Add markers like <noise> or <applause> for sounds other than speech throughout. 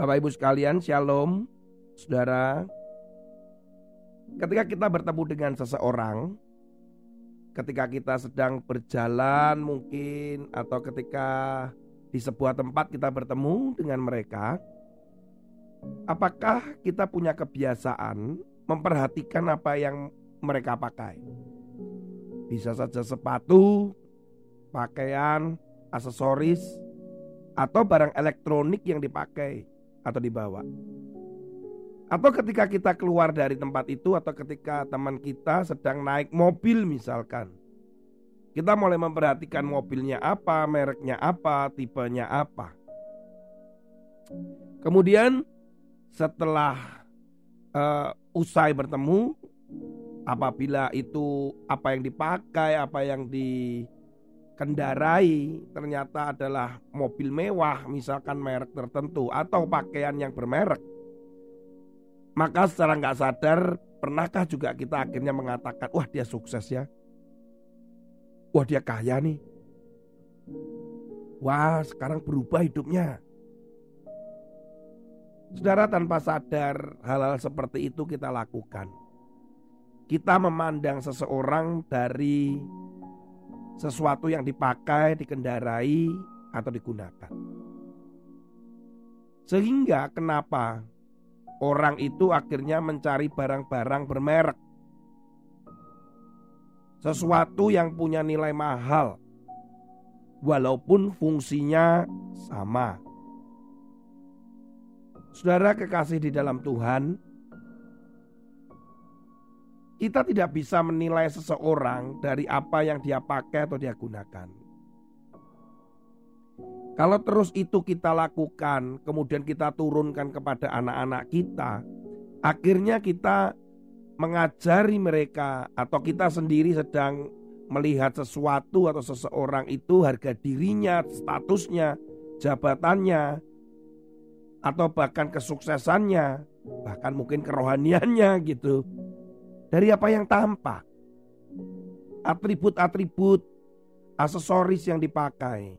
Bapak Ibu sekalian, Shalom, Saudara. Ketika kita bertemu dengan seseorang, ketika kita sedang berjalan mungkin atau ketika di sebuah tempat kita bertemu dengan mereka, apakah kita punya kebiasaan memperhatikan apa yang mereka pakai? Bisa saja sepatu, pakaian, aksesoris, atau barang elektronik yang dipakai atau dibawa. Atau ketika kita keluar dari tempat itu atau ketika teman kita sedang naik mobil misalkan. Kita mulai memperhatikan mobilnya apa, mereknya apa, tipenya apa. Kemudian setelah uh, usai bertemu, apabila itu apa yang dipakai, apa yang di kendarai ternyata adalah mobil mewah, misalkan merek tertentu atau pakaian yang bermerek, maka secara nggak sadar pernahkah juga kita akhirnya mengatakan, wah dia sukses ya, wah dia kaya nih, wah sekarang berubah hidupnya. Saudara tanpa sadar hal-hal seperti itu kita lakukan. Kita memandang seseorang dari sesuatu yang dipakai, dikendarai, atau digunakan. Sehingga kenapa orang itu akhirnya mencari barang-barang bermerek. Sesuatu yang punya nilai mahal walaupun fungsinya sama. Saudara kekasih di dalam Tuhan, kita tidak bisa menilai seseorang dari apa yang dia pakai atau dia gunakan. Kalau terus itu kita lakukan, kemudian kita turunkan kepada anak-anak kita, akhirnya kita mengajari mereka atau kita sendiri sedang melihat sesuatu atau seseorang itu harga dirinya, statusnya, jabatannya, atau bahkan kesuksesannya, bahkan mungkin kerohaniannya gitu dari apa yang tampak. Atribut-atribut aksesoris yang dipakai.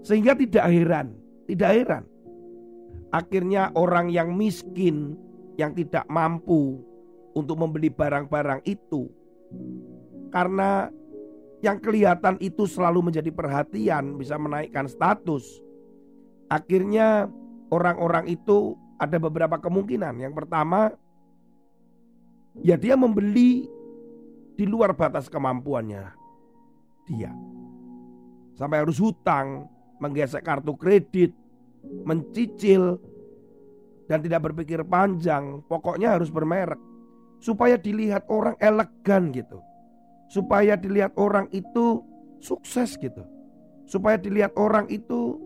Sehingga tidak heran, tidak heran. Akhirnya orang yang miskin yang tidak mampu untuk membeli barang-barang itu karena yang kelihatan itu selalu menjadi perhatian, bisa menaikkan status. Akhirnya orang-orang itu ada beberapa kemungkinan. Yang pertama, ya dia membeli di luar batas kemampuannya dia. Sampai harus hutang, menggesek kartu kredit, mencicil, dan tidak berpikir panjang. Pokoknya harus bermerek. Supaya dilihat orang elegan gitu. Supaya dilihat orang itu sukses gitu. Supaya dilihat orang itu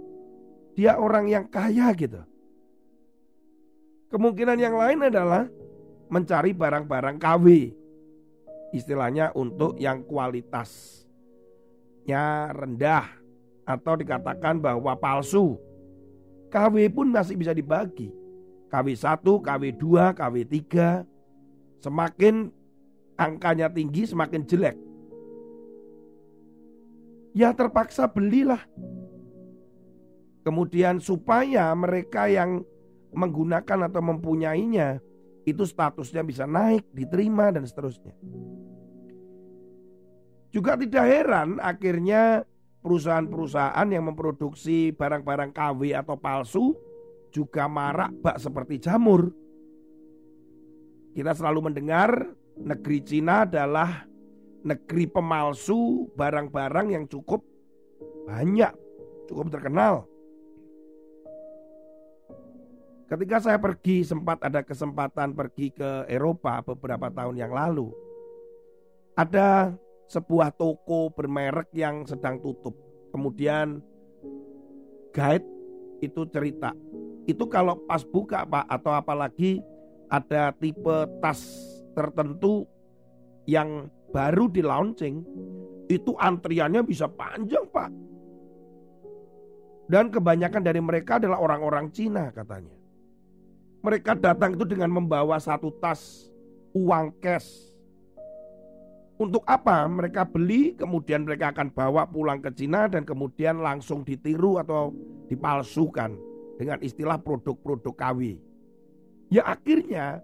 dia orang yang kaya gitu. Kemungkinan yang lain adalah mencari barang-barang KW. Istilahnya untuk yang kualitasnya rendah atau dikatakan bahwa palsu. KW pun masih bisa dibagi. KW1, KW2, KW3. Semakin angkanya tinggi semakin jelek. Ya terpaksa belilah. Kemudian supaya mereka yang menggunakan atau mempunyainya itu statusnya bisa naik, diterima dan seterusnya. Juga tidak heran akhirnya perusahaan-perusahaan yang memproduksi barang-barang KW atau palsu juga marak bak seperti jamur. Kita selalu mendengar negeri Cina adalah negeri pemalsu barang-barang yang cukup banyak, cukup terkenal. Ketika saya pergi sempat ada kesempatan pergi ke Eropa beberapa tahun yang lalu. Ada sebuah toko bermerek yang sedang tutup. Kemudian guide itu cerita. Itu kalau pas buka Pak atau apalagi ada tipe tas tertentu yang baru di launching itu antriannya bisa panjang Pak. Dan kebanyakan dari mereka adalah orang-orang Cina katanya. Mereka datang itu dengan membawa satu tas uang cash untuk apa mereka beli, kemudian mereka akan bawa pulang ke Cina dan kemudian langsung ditiru atau dipalsukan dengan istilah produk-produk KW. Ya akhirnya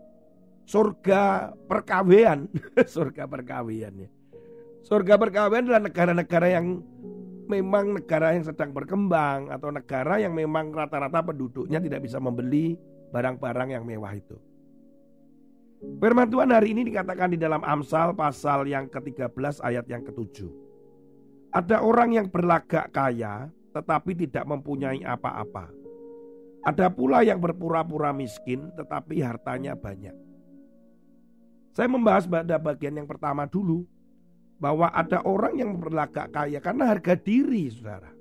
surga perkawian, <laughs> surga perkawian ya. Surga perkawian adalah negara-negara yang memang negara yang sedang berkembang atau negara yang memang rata-rata penduduknya tidak bisa membeli barang-barang yang mewah itu. Firman Tuhan hari ini dikatakan di dalam Amsal pasal yang ke-13 ayat yang ke-7. Ada orang yang berlagak kaya tetapi tidak mempunyai apa-apa. Ada pula yang berpura-pura miskin tetapi hartanya banyak. Saya membahas pada bagian yang pertama dulu bahwa ada orang yang berlagak kaya karena harga diri, Saudara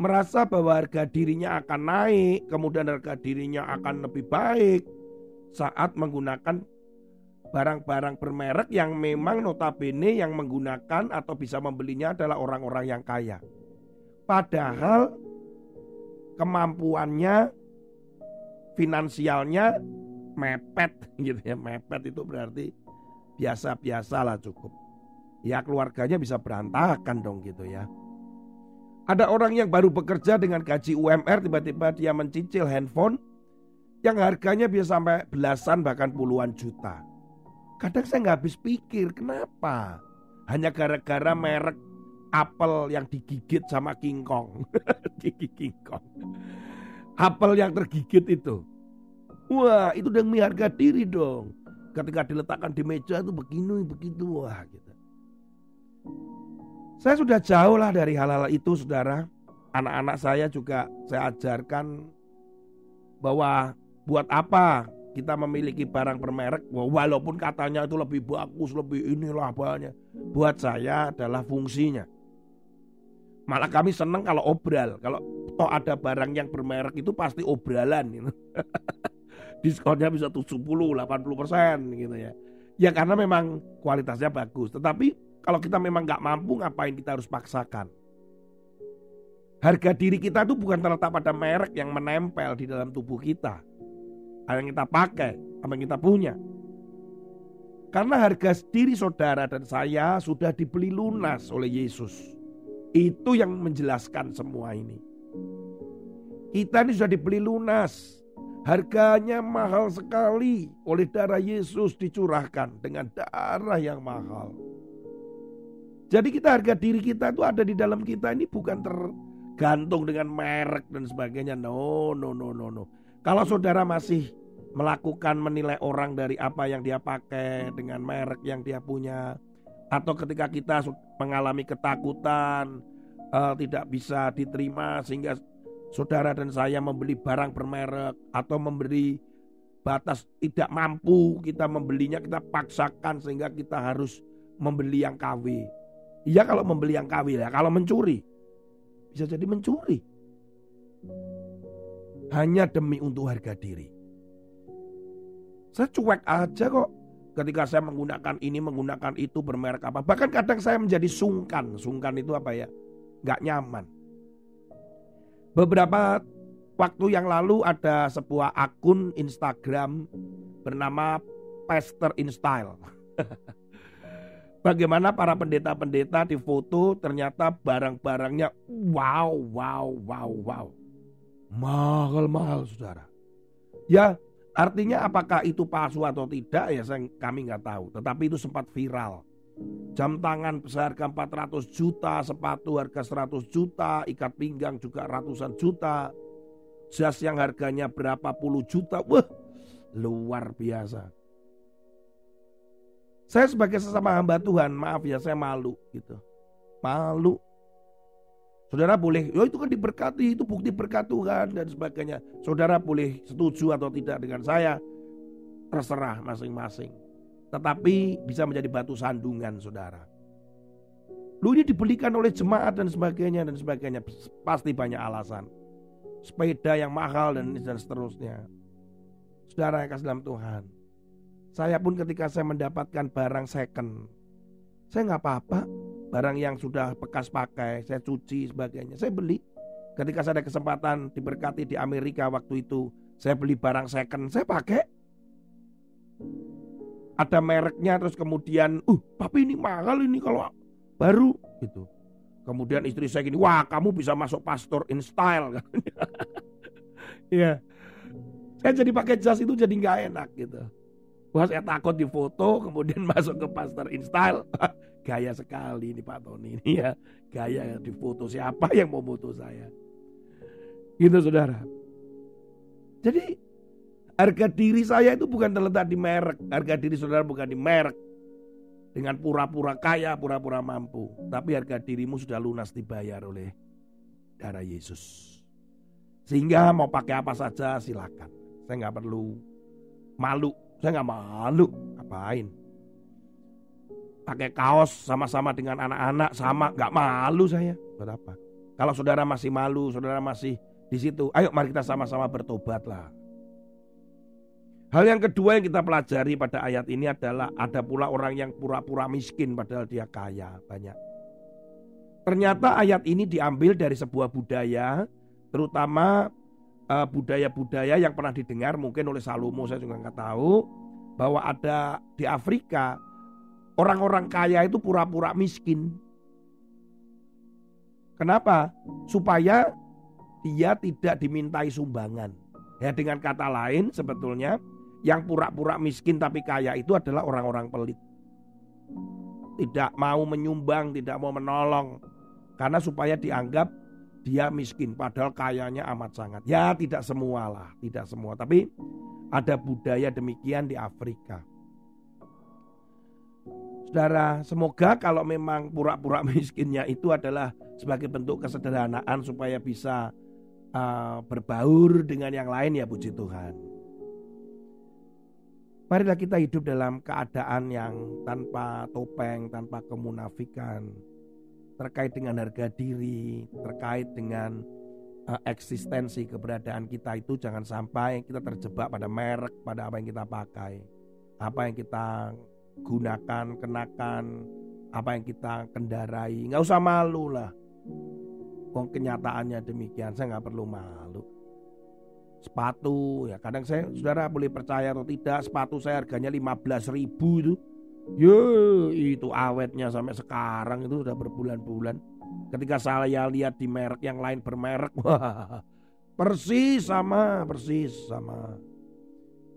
merasa bahwa harga dirinya akan naik, kemudian harga dirinya akan lebih baik saat menggunakan barang-barang bermerek yang memang notabene yang menggunakan atau bisa membelinya adalah orang-orang yang kaya. Padahal kemampuannya finansialnya mepet gitu ya. Mepet itu berarti biasa-biasa lah cukup. Ya keluarganya bisa berantakan dong gitu ya. Ada orang yang baru bekerja dengan gaji UMR tiba-tiba dia mencicil handphone yang harganya bisa sampai belasan bahkan puluhan juta. Kadang saya nggak habis pikir kenapa? Hanya gara-gara merek apel yang digigit sama King Kong. <laughs> Gigi King Kong. Apel yang tergigit itu. Wah itu demi harga diri dong. Ketika diletakkan di meja itu begini begitu wah gitu. Saya sudah jauh lah dari hal-hal itu saudara. Anak-anak saya juga saya ajarkan bahwa buat apa kita memiliki barang bermerek walaupun katanya itu lebih bagus, lebih inilah banyak. Buat saya adalah fungsinya. Malah kami senang kalau obral. Kalau toh ada barang yang bermerek itu pasti obralan gitu. <laughs> Diskonnya bisa 70, 80 persen gitu ya. Ya karena memang kualitasnya bagus. Tetapi kalau kita memang nggak mampu, ngapain kita harus paksakan? Harga diri kita itu bukan terletak pada merek yang menempel di dalam tubuh kita. Apa yang kita pakai, apa yang kita punya. Karena harga diri saudara dan saya sudah dibeli lunas oleh Yesus. Itu yang menjelaskan semua ini. Kita ini sudah dibeli lunas. Harganya mahal sekali oleh darah Yesus dicurahkan dengan darah yang mahal. Jadi kita harga diri kita itu ada di dalam kita ini bukan tergantung dengan merek dan sebagainya. No, no, no, no, no. Kalau saudara masih melakukan menilai orang dari apa yang dia pakai dengan merek yang dia punya atau ketika kita mengalami ketakutan uh, tidak bisa diterima sehingga saudara dan saya membeli barang bermerek atau memberi batas tidak mampu kita membelinya kita paksakan sehingga kita harus membeli yang KW Iya kalau membeli yang KW ya, kalau mencuri bisa jadi mencuri. Hanya demi untuk harga diri. Saya cuek aja kok ketika saya menggunakan ini, menggunakan itu bermerek apa. Bahkan kadang saya menjadi sungkan. Sungkan itu apa ya? Gak nyaman. Beberapa waktu yang lalu ada sebuah akun Instagram bernama Pastor in Style. <laughs> Bagaimana para pendeta-pendeta di foto ternyata barang-barangnya wow, wow, wow, wow. Mahal-mahal saudara. Ya artinya apakah itu palsu atau tidak ya saya, kami nggak tahu. Tetapi itu sempat viral. Jam tangan seharga 400 juta, sepatu harga 100 juta, ikat pinggang juga ratusan juta. Jas yang harganya berapa puluh juta, wah luar biasa. Saya sebagai sesama hamba Tuhan, maaf ya saya malu gitu. Malu. Saudara boleh, ya itu kan diberkati, itu bukti berkat Tuhan dan sebagainya. Saudara boleh setuju atau tidak dengan saya, terserah masing-masing. tetapi bisa menjadi batu sandungan saudara. Lu ini dibelikan oleh jemaat dan sebagainya dan sebagainya. Pasti banyak alasan. Sepeda yang mahal dan, dan seterusnya. Saudara yang kasih dalam Tuhan. Saya pun ketika saya mendapatkan barang second. Saya nggak apa-apa. Barang yang sudah bekas pakai. Saya cuci sebagainya. Saya beli. Ketika saya ada kesempatan diberkati di Amerika waktu itu. Saya beli barang second. Saya pakai ada mereknya terus kemudian uh tapi ini mahal ini kalau baru gitu. Kemudian istri saya gini, wah kamu bisa masuk pastor in style. <laughs> Iya. Saya jadi pakai jas itu jadi nggak enak gitu. Wah saya takut di foto kemudian <laughs> masuk ke pastor in style. Gaya sekali ini Pak Tony ini ya. Gaya di foto siapa yang mau foto saya. Gitu saudara. Jadi harga diri saya itu bukan terletak di merek. Harga diri saudara bukan di merek dengan pura-pura kaya, pura-pura mampu. Tapi harga dirimu sudah lunas dibayar oleh darah Yesus. Sehingga mau pakai apa saja silakan. Saya nggak perlu malu. Saya nggak malu. Ngapain? Pakai kaos sama-sama dengan anak-anak sama nggak malu saya. Buat apa? Kalau saudara masih malu, saudara masih di situ, ayo mari kita sama-sama bertobatlah. Hal yang kedua yang kita pelajari pada ayat ini adalah ada pula orang yang pura-pura miskin padahal dia kaya banyak. Ternyata ayat ini diambil dari sebuah budaya, terutama budaya-budaya yang pernah didengar mungkin oleh Salomo saya juga nggak tahu bahwa ada di Afrika orang-orang kaya itu pura-pura miskin. Kenapa? Supaya dia tidak dimintai sumbangan. Ya dengan kata lain sebetulnya yang pura-pura miskin tapi kaya itu adalah orang-orang pelit. Tidak mau menyumbang, tidak mau menolong. Karena supaya dianggap dia miskin padahal kayanya amat sangat. Ya tidak semua lah, tidak semua. Tapi ada budaya demikian di Afrika. Saudara, semoga kalau memang pura-pura <laughs> miskinnya itu adalah sebagai bentuk kesederhanaan supaya bisa uh, berbaur dengan yang lain ya puji Tuhan. Marilah kita hidup dalam keadaan yang tanpa topeng, tanpa kemunafikan, terkait dengan harga diri, terkait dengan uh, eksistensi keberadaan kita itu jangan sampai kita terjebak pada merek, pada apa yang kita pakai, apa yang kita gunakan, kenakan, apa yang kita kendarai. Nggak usah malu lah. Kok kenyataannya demikian, saya nggak perlu malu sepatu ya kadang saya saudara boleh percaya atau tidak sepatu saya harganya 15 ribu itu ya itu awetnya sampai sekarang itu sudah berbulan-bulan. Ketika saya lihat di merek yang lain bermerek <laughs> wah persis sama persis sama.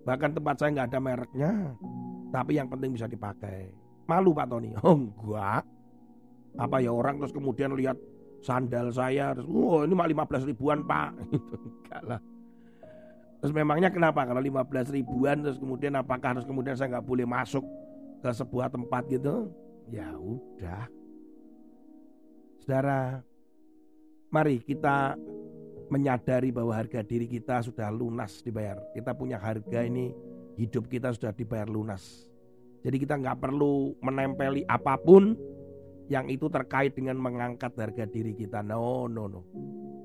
Bahkan tempat saya nggak ada mereknya tapi yang penting bisa dipakai. Malu Pak Tony. <laughs> Oh enggak. Apa ya orang terus kemudian lihat sandal saya terus oh ini mah 15 ribuan Pak. <laughs> Itu enggak lah. Terus memangnya kenapa? Kalau 15 ribuan terus kemudian apakah harus kemudian saya nggak boleh masuk ke sebuah tempat gitu? Ya udah. Saudara, mari kita menyadari bahwa harga diri kita sudah lunas dibayar. Kita punya harga ini, hidup kita sudah dibayar lunas. Jadi kita nggak perlu menempeli apa pun yang itu terkait dengan mengangkat harga diri kita. No, no, no.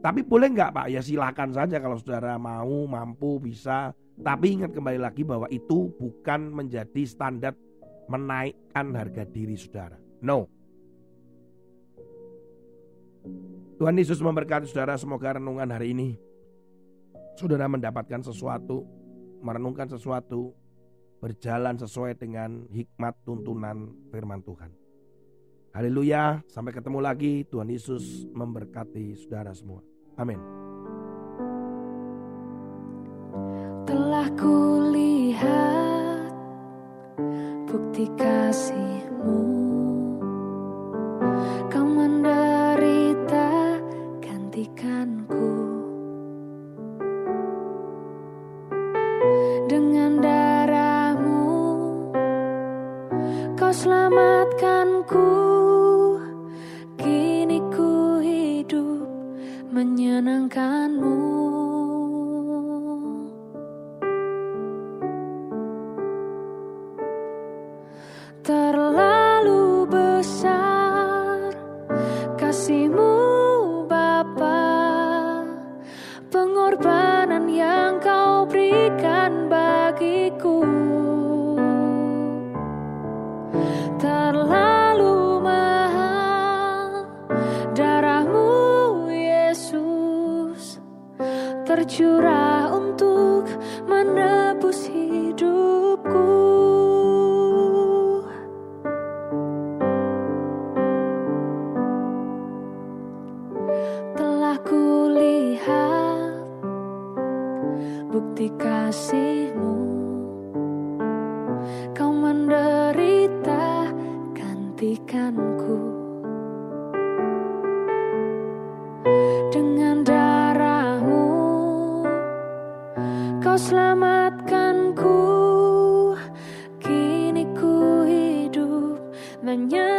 Tapi boleh nggak Pak? Ya silakan saja kalau saudara mau, mampu, bisa. Tapi ingat kembali lagi bahwa itu bukan menjadi standar menaikkan harga diri saudara. No. Tuhan Yesus memberkati saudara semoga renungan hari ini saudara mendapatkan sesuatu, merenungkan sesuatu, berjalan sesuai dengan hikmat tuntunan firman Tuhan. Haleluya, sampai ketemu lagi. Tuhan Yesus memberkati saudara semua. Amin. Telah kulihat bukti kasihmu. Kau menderita gantikanku berikan bagiku. Terlalu mahal darahmu Yesus. Tercurah kau menderita gantikanku. Dengan darahmu kau selamatkanku. Kini ku hidup menyenangkan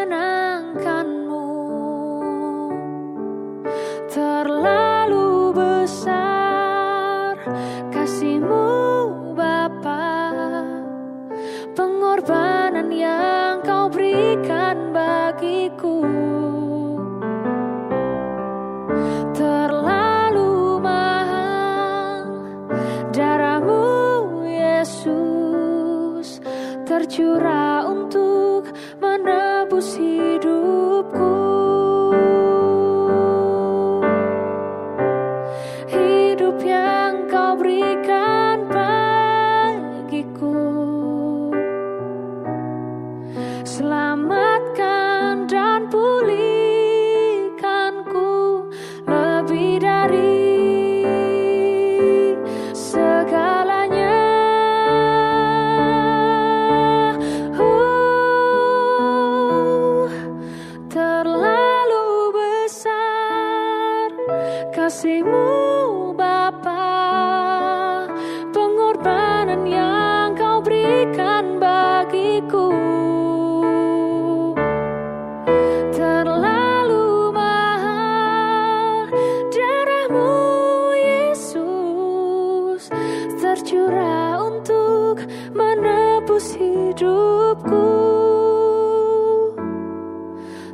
curah untuk menebus hidupku.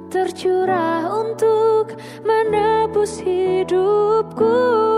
Tercurah untuk menebus hidupku.